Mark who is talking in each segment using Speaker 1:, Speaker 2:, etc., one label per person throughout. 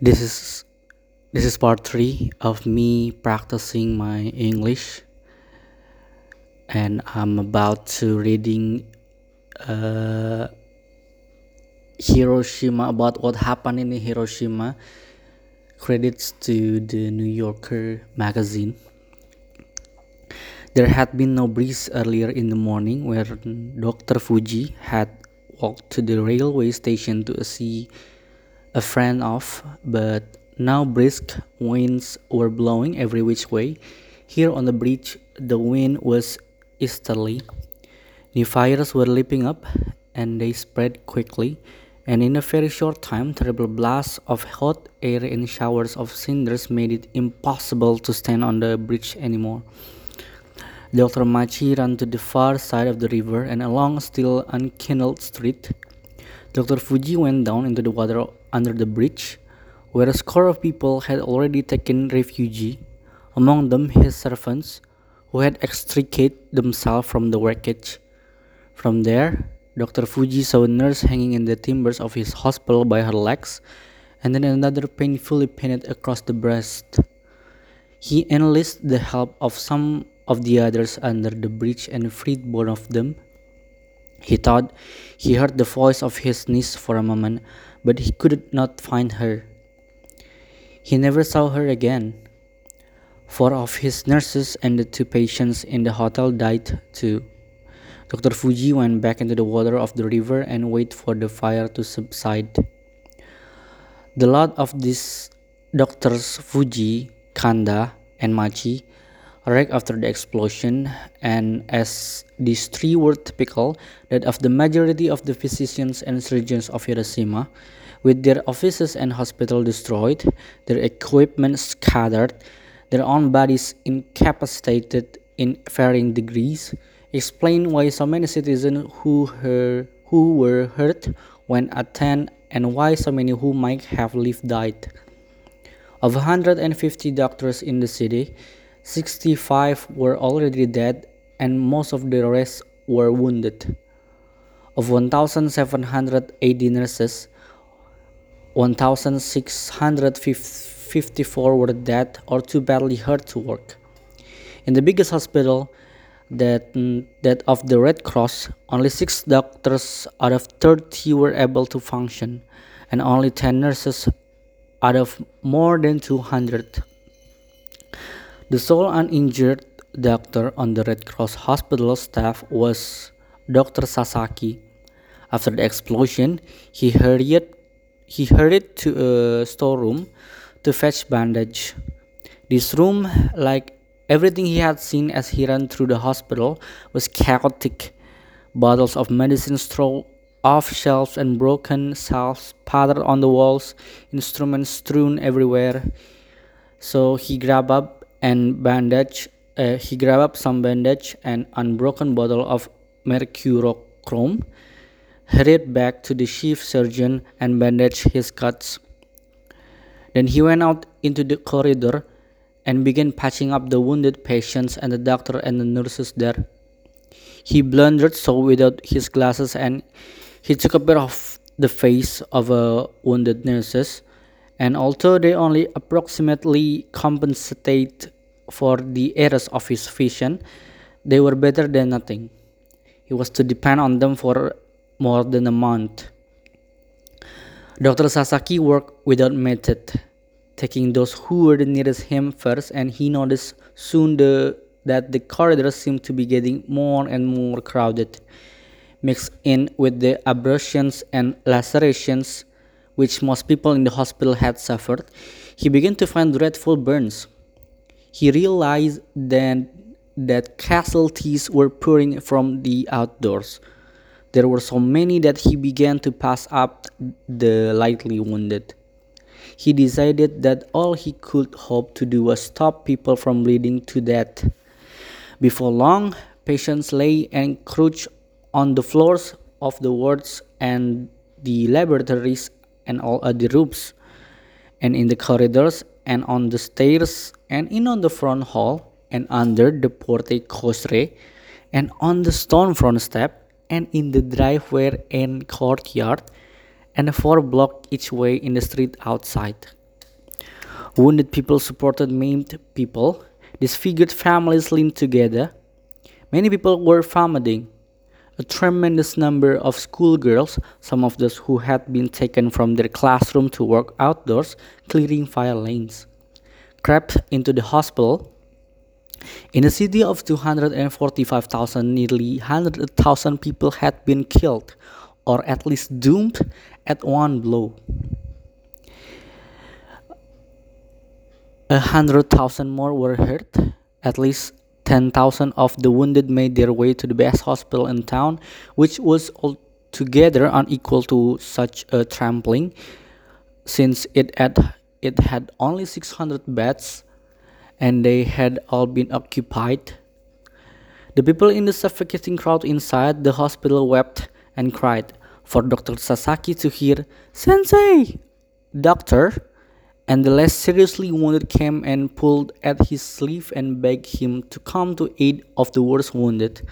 Speaker 1: This is this is part three of me practicing my English, and I'm about to reading uh, Hiroshima about what happened in Hiroshima. Credits to the New Yorker magazine. There had been no breeze earlier in the morning, where Dr. Fujii had walked to the railway station to see a friend of, but now brisk winds were blowing every which way. Here on the bridge, the wind was easterly. New fires were leaping up, and they spread quickly, and in a very short time, terrible blasts of hot air and showers of cinders made it impossible to stand on the bridge anymore. Dr. Machii ran to the far side of the river and along a still unkindled street. Dr. Fujii went down into the water under the bridge, where a score of people had already taken refuge, among them his servants, who had extricated themselves from the wreckage. From there, Dr. Fujii saw a nurse hanging in the timbers of his hospital by her legs, and then another painfully pinned across the breast. He enlisted the help of some of the others under the bridge and freed both of them. He thought he heard the voice of his niece for a moment, but he could not find her. He never saw her again. Four of his nurses and the two patients in the hotel died too. Dr. Fujii went back into the water of the river and waited for the fire to subside. The lot of these doctors, Fujii, Kanda, and Machii, wrecked after the explosion, and as these three were typical, that of the majority of the physicians and surgeons of Hiroshima, with their offices and hospital destroyed, their equipment scattered, their own bodies incapacitated in varying degrees, explain why so many citizens who, her, who were hurt went attend and why so many who might have lived died. Of 150 doctors in the city, 65 were already dead and most of the rest were wounded. Of 1,780 nurses, 1,654 were dead or too badly hurt to work. In the biggest hospital, that, that of the Red Cross, only six doctors out of 30 were able to function, and only 10 nurses out of more than 200. The sole uninjured doctor on the Red Cross hospital staff was Dr. Sasaki. After the explosion, he hurried he hurried to a storeroom to fetch bandage. This room, like everything he had seen as he ran through the hospital, was chaotic. Bottles of medicine strewn off shelves and broken shelves pattered on the walls, instruments strewn everywhere. So he grabbed up and bandage. Uh, he grabbed up some bandage and unbroken bottle of mercurochrome hurried back to the chief surgeon and bandaged his cuts. Then he went out into the corridor and began patching up the wounded patients and the doctor and the nurses there. He blundered so without his glasses and he took a bit of the face of a wounded nurses and although they only approximately compensate for the errors of his vision, they were better than nothing. He was to depend on them for more than a month. Dr. Sasaki worked without method, taking those who were the nearest him first, and he noticed soon the, that the corridors seemed to be getting more and more crowded, mixed in with the abrasions and lacerations which most people in the hospital had suffered. He began to find dreadful burns. He realized then that casualties were pouring from the outdoors. There were so many that he began to pass up the lightly wounded. He decided that all he could hope to do was stop people from bleeding to death. Before long, patients lay and crouched on the floors of the wards and the laboratories and all other rooms, and in the corridors and on the stairs and in on the front hall and under the porte cochere and on the stone front step and in the driveway and courtyard, and four blocks each way in the street outside. Wounded people supported maimed people. Disfigured families leaned together. Many people were vomiting. A tremendous number of schoolgirls, some of those who had been taken from their classroom to work outdoors, clearing fire lanes, crept into the hospital. In a city of 245,000, nearly 100,000 people had been killed, or at least doomed at one blow. A hundred thousand more were hurt, at least 10,000 of the wounded made their way to the best hospital in town, which was altogether unequal to such a trampling, since it had, it had only 600 beds and they had all been occupied. The people in the suffocating crowd inside the hospital wept and cried for Dr. Sasaki to hear, Sensei! Doctor! And the less seriously wounded came and pulled at his sleeve and begged him to come to aid of the worst wounded.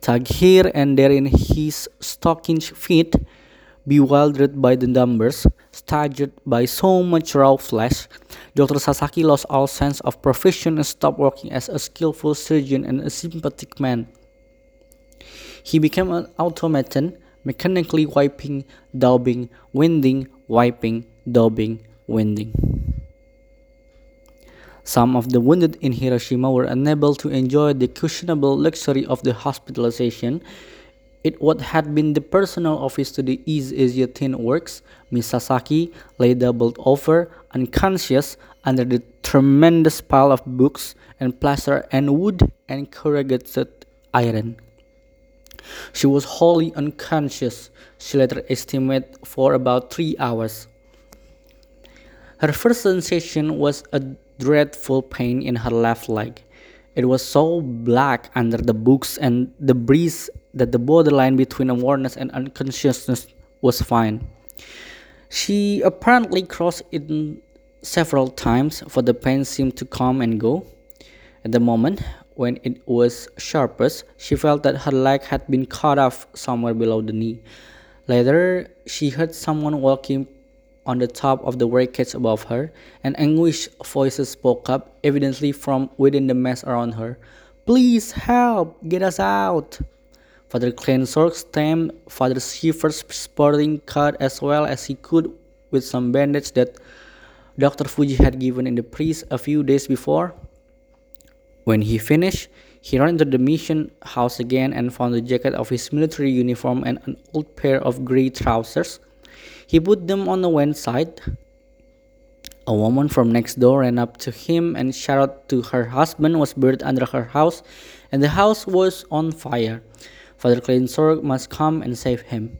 Speaker 1: Tugged here and there in his stocking feet, bewildered by the numbers, staggered by so much raw flesh, Dr. Sasaki lost all sense of profession and stopped working as a skillful surgeon and a sympathetic man. He became an automaton, mechanically wiping, daubing, winding, wiping, daubing, winding. Some of the wounded in Hiroshima were unable to enjoy the questionable luxury of the hospitalization. It what had been the personal office to the East Asia Tin Works, Miss Sasaki lay doubled over, unconscious, under the tremendous pile of books and plaster and wood and corrugated iron. She was wholly unconscious, she later estimated, for about three hours. Her first sensation was a dreadful pain in her left leg. It was so black under the books and the breeze that the borderline between awareness and unconsciousness was fine. She apparently crossed it several times, for the pain seemed to come and go. At the moment when it was sharpest, she felt that her leg had been cut off somewhere below the knee. Later, she heard someone walking on the top of the wreckage above her, and anguished voices spoke up, evidently from within the mess around her. Please help! Get us out! Father Kleinsorg stamped Father Schiffer's sporting cut as well as he could with some bandage that Dr. Fujii had given in the priest a few days before. When he finished, he ran into the mission house again and found the jacket of his military uniform and an old pair of gray trousers. He put them on the one side. A woman from next door ran up to him and shouted to her husband was buried under her house and the house was on fire. Father Kleinsorg must come and save him.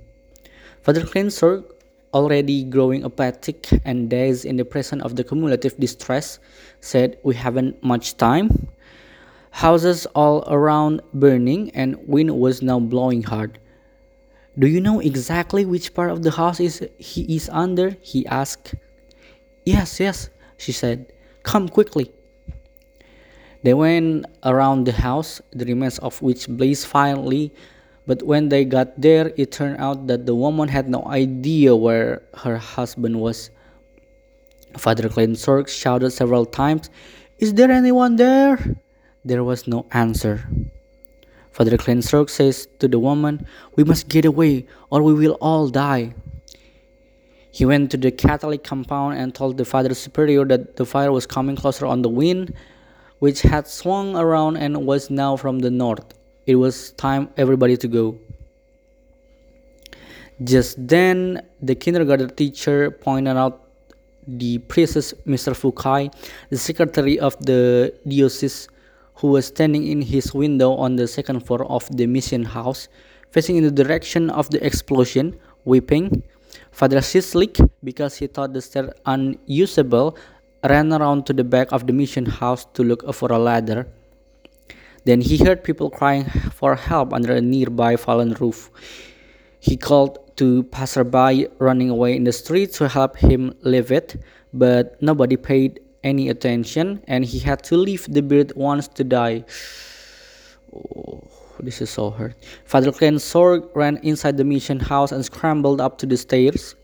Speaker 1: Father Kleinsorg, already growing apathetic and dazed in the presence of the cumulative distress, said, We haven't much time. Houses all around burning and wind was now blowing hard. Do you know exactly which part of the house is he is under? he asked. Yes, yes, she said. Come quickly. They went around the house, the remains of which blazed fiercely, but when they got there, it turned out that the woman had no idea where her husband was. Father Kleinsorg shouted several times, Is there anyone there? There was no answer. Father Kleinsorg says to the woman, We must get away or we will all die. He went to the Catholic compound and told the Father Superior that the fire was coming closer on the wind, which had swung around and was now from the north. It was time everybody to go. Just then, the kindergarten teacher pointed out the priest, Mr. Fukai, the secretary of the diocese, who was standing in his window on the second floor of the mission house, facing in the direction of the explosion, weeping. Father Cieslik, because he thought the stair unusable, ran around to the back of the mission house to look for a ladder. Then he heard people crying for help under a nearby fallen roof. He called to passerby running away in the street to help him leave it, but nobody paid any attention and he had to leave the bird once to die. Oh, this is so hard. Father Kleinsorg ran inside the mission house and scrambled up to the stairs,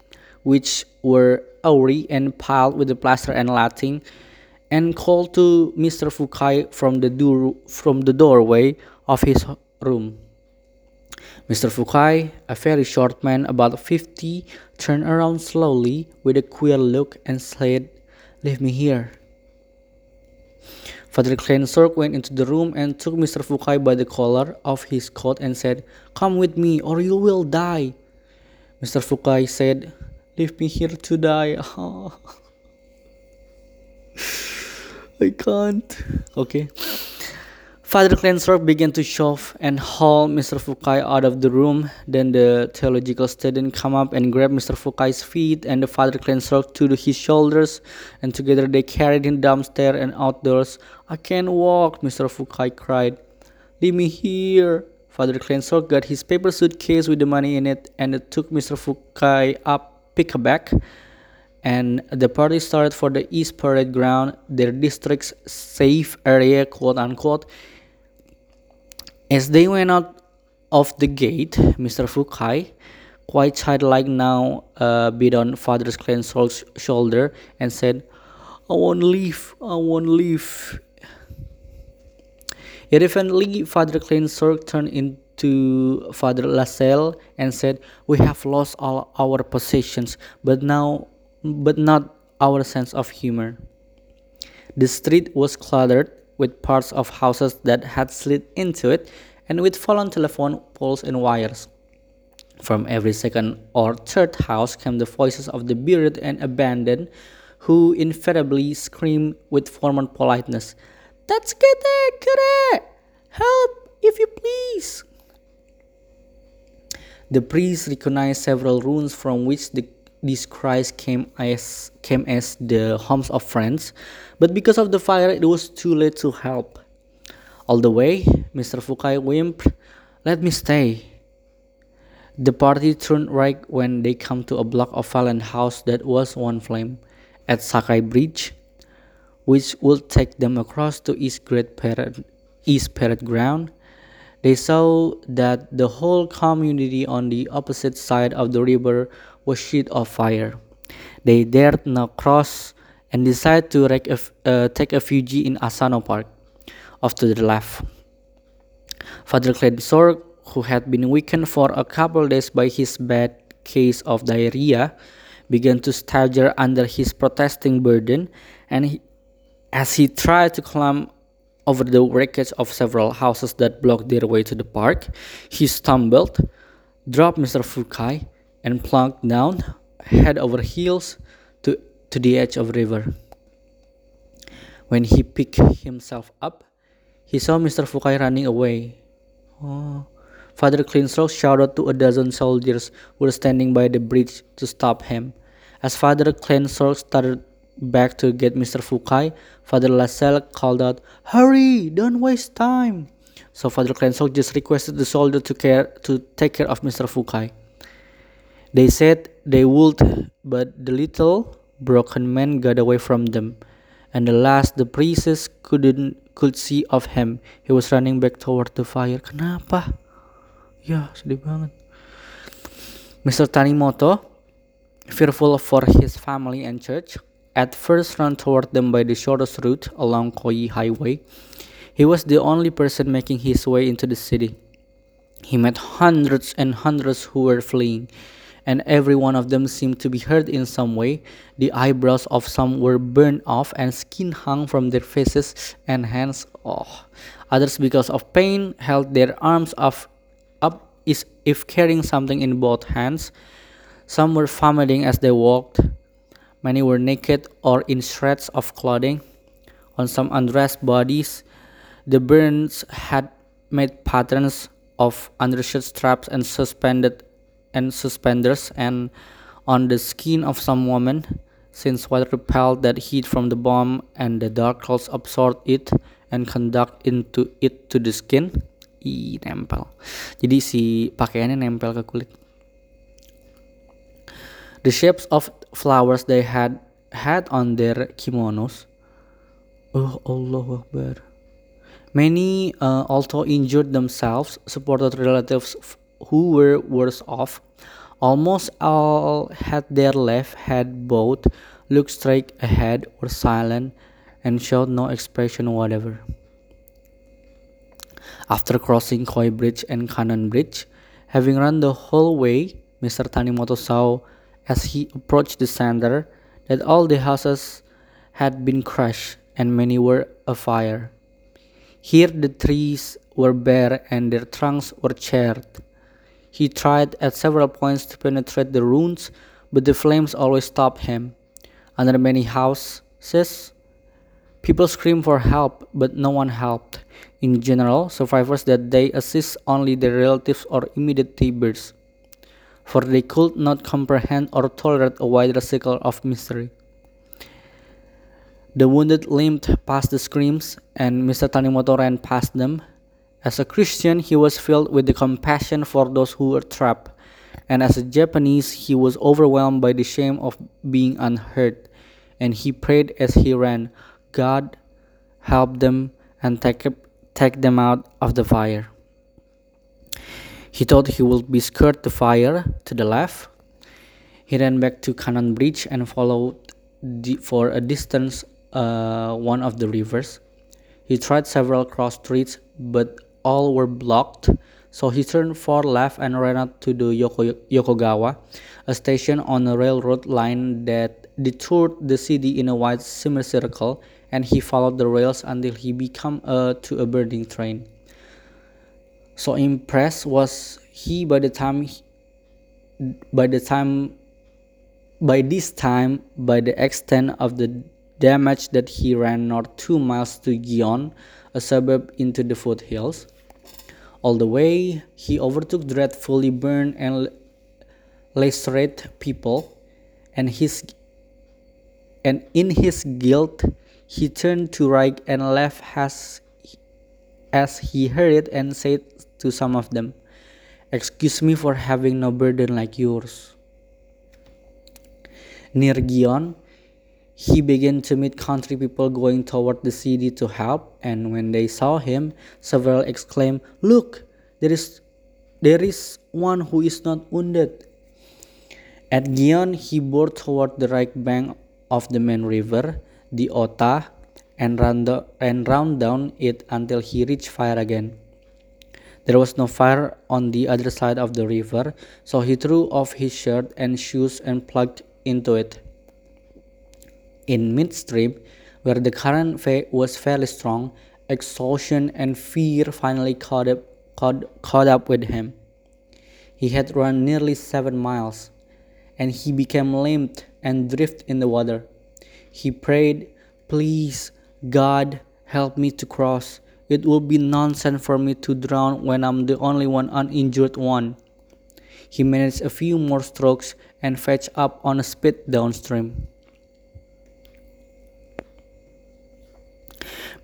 Speaker 1: which were awry and piled with the plaster and lathing, and called to Mr. Fukai from the door from the doorway of his room. Mr. Fukai, a very short man about fifty, turned around slowly with a queer look and said, Leave me here. Father Kleinsorg went into the room and took Mr. Fukai by the collar of his coat and said, Come with me or you will die. Mr. Fukai said, Leave me here to die. I can't. Okay. Father Kleinsorg began to shove and haul Mr. Fukai out of the room. Then the theological student came up and grabbed Mr. Fukai's feet, and the Father Kleinsorg to his shoulders, and together they carried him downstairs and outdoors. I can't walk, Mr. Fukai cried. Leave me here. Father Kleinsorg got his paper suitcase with the money in it and it took Mr. Fukai up pickaback and the party started for the East Parade Ground, their district's safe area, quote unquote. As they went out of the gate, Mr. Fukai, quite childlike now, uh, beat on Father Kleinsorg's shoulder and said, I won't leave, I won't leave. Irrelevantly, Father Kleinsorg turned into Father LaSalle and said, We have lost all our possessions, but now but not our sense of humor. The street was cluttered with parts of houses that had slid into it and with fallen telephone poles and wires. From every second or third house came the voices of the buried and abandoned, who invariably screamed with formal politeness, Tasukete, Help, if you please! The priest recognized several rooms from which the these cries came as came as the homes of friends, but because of the fire, it was too late to help. All the way, Mr. Fukai whimpered, "Let me stay." The party turned right when they come to a block of fallen house that was one flame, at Sakai Bridge, which would take them across to East Great Parade, East Parade Ground. They saw that the whole community on the opposite side of the river was sheet of fire. They dared not cross and decided to uh, take refuge in Asano Park, off to the left. Father Kleinsorg, who had been weakened for a couple days by his bad case of diarrhea, began to stagger under his protesting burden, and he, as he tried to climb over the wreckage of several houses that blocked their way to the park, he stumbled, dropped Mr. Fukai, and plunked down, head over heels, to, to the edge of the river. When he picked himself up, he saw Mr. Fukai running away. Oh. Father Kleinsorg shouted to a dozen soldiers who were standing by the bridge to stop him. As Father Kleinsorg started back to get Mr. Fukai, Father LaSalle called out, Hurry! Don't waste time! So Father Kleinsorg just requested the soldier to care to take care of Mr. Fukai. They said they would, but the little broken man got away from them, and the last the priestess couldn't could see of him, he was running back toward the fire. Kenapa? Ya, sedih banget. Mr. Tanimoto, fearful for his family and church, at first ran toward them by the shortest route along Koi Highway. He was the only person making his way into the city. He met hundreds and hundreds who were fleeing and every one of them seemed to be hurt in some way. The eyebrows of some were burned off, and skin hung from their faces and hands. Oh. Others, because of pain, held their arms up, up as if carrying something in both hands. Some were vomiting as they walked. Many were naked or in shreds of clothing. On some undressed bodies, the burns had made patterns of undershirt straps and suspended and suspenders and on the skin of some woman since water repelled that heat from the bomb and the dark clouds absorb it and conduct into it to the skin. I nempel. Jadi si pakaiannya nempel ke kulit. The shapes of flowers they had had on their kimonos. Oh Allah Akbar. Many uh, although injured themselves supported relatives who were worse off. Almost all had their left head bowed, looked straight ahead, were silent, and showed no expression whatever. After crossing Koi Bridge and Kannon Bridge, having run the whole way, Mr. Tanimoto saw as he approached the center that all the houses had been crushed and many were afire. Here the trees were bare and their trunks were charred. He tried at several points to penetrate the ruins, but the flames always stopped him. Under many houses, people screamed for help, but no one helped. In general, survivors that day assist only their relatives or immediate neighbors, for they could not comprehend or tolerate a wider circle of misery. The wounded limped past the screams, and Mr. Tanimoto ran past them. As a Christian, he was filled with the compassion for those who were trapped, and as a Japanese, he was overwhelmed by the shame of being unheard, and he prayed as he ran, God, help them and take, take them out of the fire. He thought he would be skirt the fire to the left. He ran back to Kannon Bridge and followed the, for a distance uh, one of the rivers. He tried several cross streets, but all were blocked, so he turned far left and ran out to the Yoko, Yokogawa, a station on a railroad line that detoured the city in a wide semicircle, and he followed the rails until he became uh, to a burning train. So impressed was he by the time he, by the time by this time by the extent of the damage that he ran north two miles to Gion, a suburb into the foothills. All the way, he overtook dreadfully burned and lacerated people, and his and in his guilt, he turned to right and left as as he hurried and said to some of them, "Excuse me for having no burden like yours." Near Gion, he began to meet country people going toward the city to help, and when they saw him, several exclaimed, Look, there is, there is one who is not wounded. At Gion, he bore toward the right bank of the main river, the Ota, and ran, the, and ran down it until he reached fire again. There was no fire on the other side of the river, so he threw off his shirt and shoes and plugged into it. In midstream, where the current was fairly strong, exhaustion and fear finally caught up, caught, caught up with him. He had run nearly seven miles, and he became limp and drifted in the water. He prayed, Please, God, help me to cross. It will be nonsense for me to drown when I'm the only one uninjured one. He managed a few more strokes and fetched up on a spit downstream.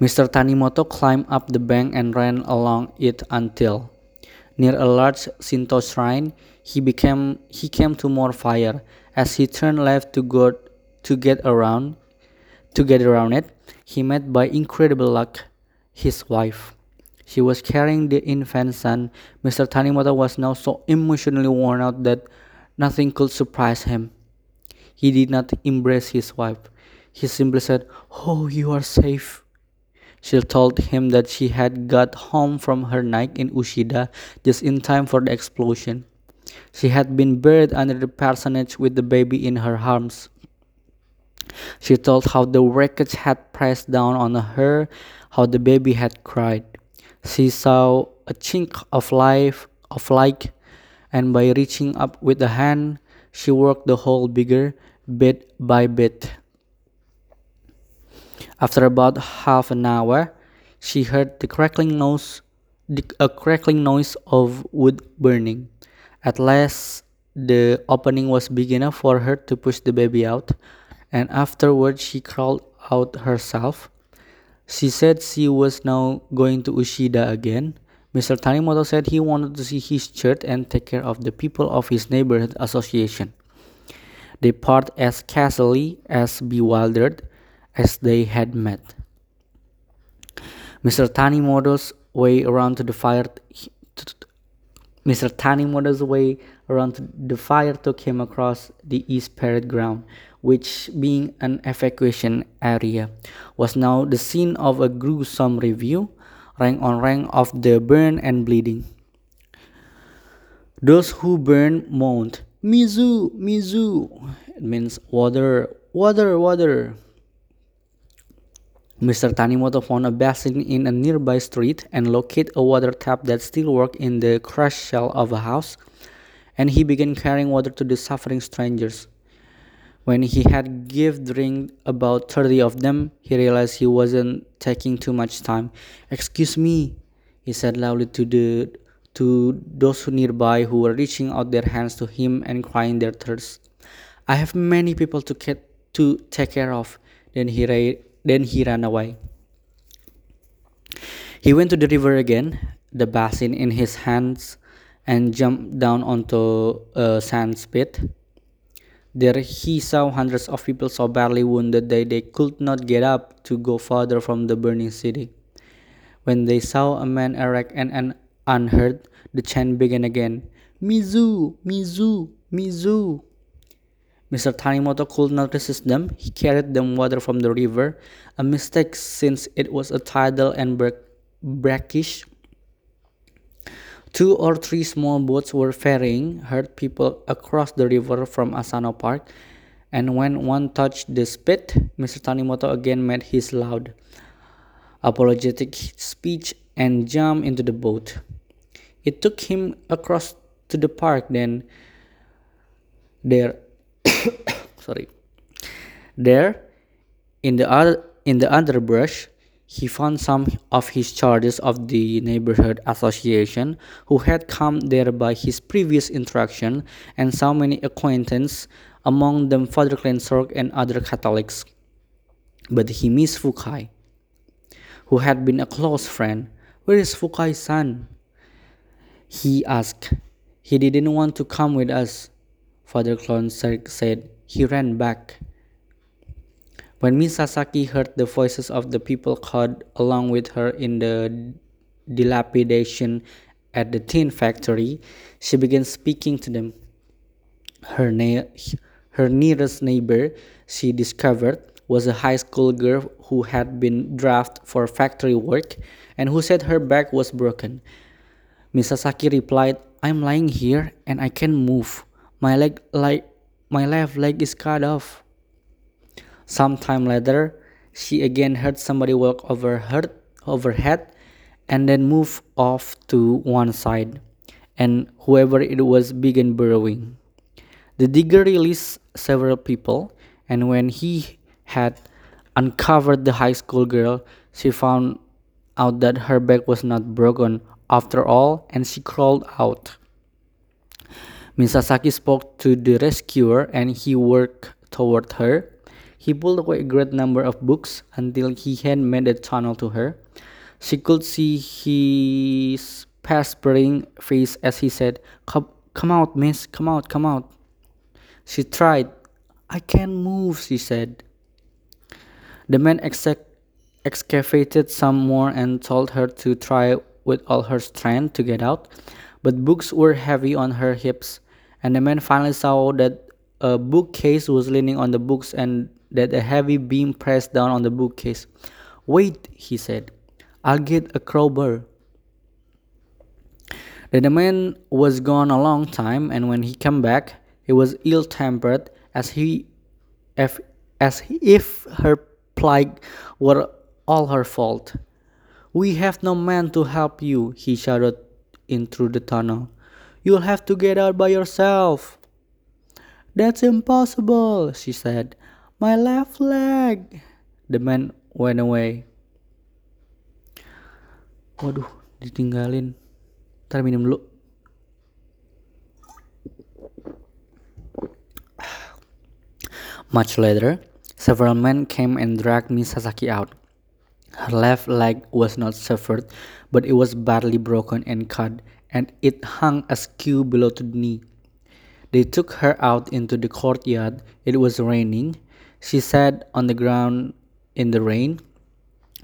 Speaker 1: Mr. Tanimoto climbed up the bank and ran along it until, near a large Shinto shrine, he became he came to more fire. As he turned left to go to get around to get around it, he met by incredible luck his wife. She was carrying the infant son. Mr. Tanimoto was now so emotionally worn out that nothing could surprise him. He did not embrace his wife. He simply said, Oh, you are safe. She told him that she had got home from her night in Ushida just in time for the explosion. She had been buried under the parsonage with the baby in her arms. She told how the wreckage had pressed down on her, how the baby had cried. She saw a chink of life, of light, and by reaching up with a hand, she worked the hole bigger, bit by bit. After about half an hour, she heard the crackling noise, a crackling noise of wood burning. At last, the opening was big enough for her to push the baby out, and afterward she crawled out herself. She said she was now going to Ushida again. Mr. Tanimoto said he wanted to see his church and take care of the people of his neighborhood association. They parted as casually as bewildered as they had met. Mr. Tani Tanimoto's way around to the fire Mr. Tanimoto's way around the fire took him across the East Parade Ground, which, being an evacuation area, was now the scene of a gruesome review, rank on rank of the burn and bleeding. Those who burned moaned, Mizu, Mizu. It means water, water, water. Mr. Tanimoto found a basin in a nearby street and located a water tap that still worked in the crushed shell of a house, and he began carrying water to the suffering strangers. When he had give drink about 30 of them, he realized he wasn't taking too much time. Excuse me, he said loudly to the to those nearby who were reaching out their hands to him and crying their thirst. I have many people to get to take care of. Then he then he ran away. He went to the river again, the basin in his hands, and jumped down onto a sand spit. There he saw hundreds of people so badly wounded that they could not get up to go farther from the burning city. When they saw a man erect and unhurt, the chant began again Mizu, Mizu, Mizu. Mr. Tanimoto could not resist them. He carried them water from the river, a mistake since it was a tidal and brackish. Two or three small boats were ferrying hurt people across the river from Asano Park, and when one touched the spit, Mr. Tanimoto again made his loud, apologetic speech and jumped into the boat. It took him across to the park, then there sorry. There, in the other in the underbrush, he found some of his charges of the neighborhood association who had come there by his previous interaction and so many acquaintances, among them Father Kleinsorg and other Catholics. But he missed Fukai, who had been a close friend. Where is Fukai-san? He asked. He didn't want to come with us. Father Kleinsorg said. He ran back. When Miss Sasaki heard the voices of the people caught along with her in the dilapidation at the tin factory, she began speaking to them. Her, her nearest neighbor, she discovered, was a high school girl who had been drafted for factory work and who said her back was broken. Miss Sasaki replied, I'm lying here and I can't move. My leg like my left leg is cut off. Some time later, she again heard somebody walk over her overhead and then move off to one side, and whoever it was began burrowing. The digger released several people, and when he had uncovered the high school girl, she found out that her back was not broken after all, and she crawled out. Miss Sasaki spoke to the rescuer and he worked toward her. He pulled away a great number of books until he had made a tunnel to her. She could see his perspiring face as he said, Come, come out, miss, come out, come out. She tried. I can't move, she said. The man excavated some more and told her to try with all her strength to get out, but books were heavy on her hips and the man finally saw that a bookcase was leaning on the books and that a heavy beam pressed down on the bookcase. Wait, he said, I'll get a crowbar. The man was gone a long time, and when he came back, he was ill tempered as he if, as if her plight were all her fault. We have no man to help you, he shouted in through the tunnel. You'll have to get out by yourself. That's impossible, she said. My left leg. The man went away. Waduh, ditinggalin. Ntar minum dulu. Much later, several men came and dragged Miss Sasaki out. Her left leg was not severed, but it was badly broken and cut, and it hung askew below to the knee. They took her out into the courtyard. It was raining. She sat on the ground in the rain.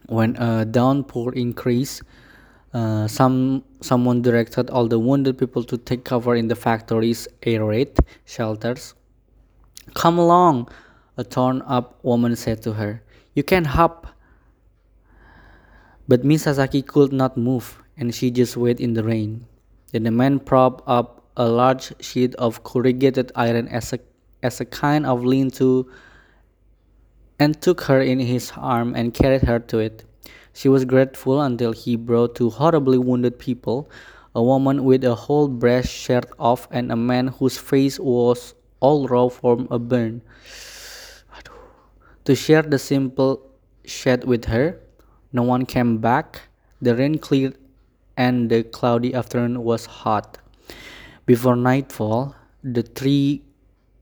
Speaker 1: When a downpour increased, Uh, some someone directed all the wounded people to take cover in the factory's air raid shelters. Come along, a torn-up woman said to her. You can hop. But Miss Sasaki could not move, and she just waited in the rain. Then the man propped up a large sheet of corrugated iron as a, as a kind of lean-to and took her in his arm and carried her to it. She was grateful until he brought two horribly wounded people, a woman with a whole breast shirt off and a man whose face was all raw from a burn. To share the simple shed with her, no one came back. The rain cleared and the cloudy afternoon was hot. Before nightfall, the three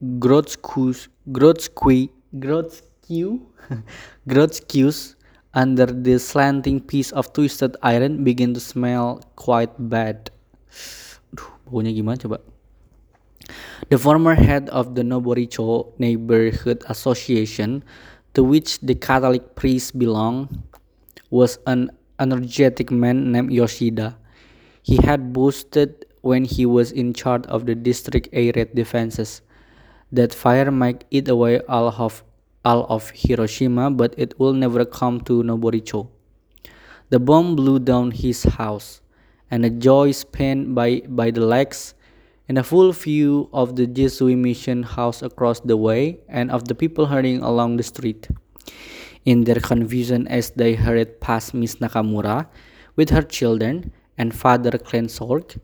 Speaker 1: Grotskus, Grotskui, Grotsku, Grotskus under the slanting piece of twisted iron began to smell quite bad. Duh, baunya gimana coba? The former head of the Noboricho Neighborhood Association, to which the Catholic priest belonged, was an energetic man named Yoshida. He had boasted when he was in charge of the district air raid defenses that fire might eat away all of all of Hiroshima, but it will never come to Noboricho. The bomb blew down his house, and a joy spent by, by the legs, in a full view of the Jesuit mission house across the way and of the people hurrying along the street. In their confusion as they hurried past Miss Nakamura with her children and Father Kleinsorg,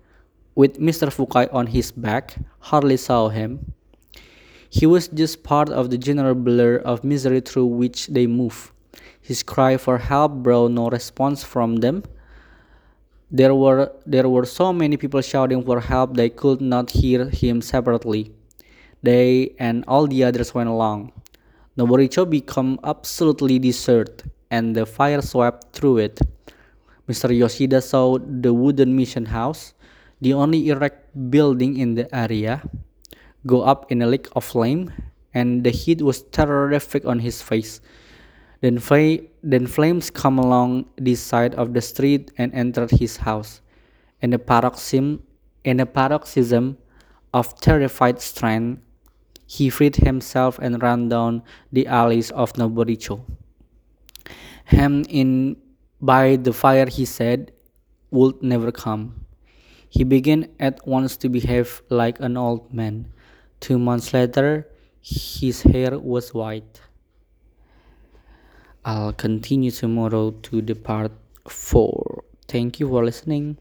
Speaker 1: with Mr. Fukai on his back, hardly saw him. He was just part of the general blur of misery through which they moved. His cry for help brought no response from them. There were there were so many people shouting for help they could not hear him separately. They and all the others went along. Noboricho became absolutely deserted, and the fire swept through it. Mr. Yoshida saw the wooden mission house, the only erect building in the area go up in a lake of flame, and the heat was terrific on his face. Then, then flames come along this side of the street and entered his house. In a paroxysm, in a paroxysm of terrified strength, he freed himself and ran down the alleys of Noboricho. Hemmed in by the fire, he said, would never come. He began at once to behave like an old man. Two months later, his hair was white. I'll continue tomorrow to the part 4. Thank you for listening.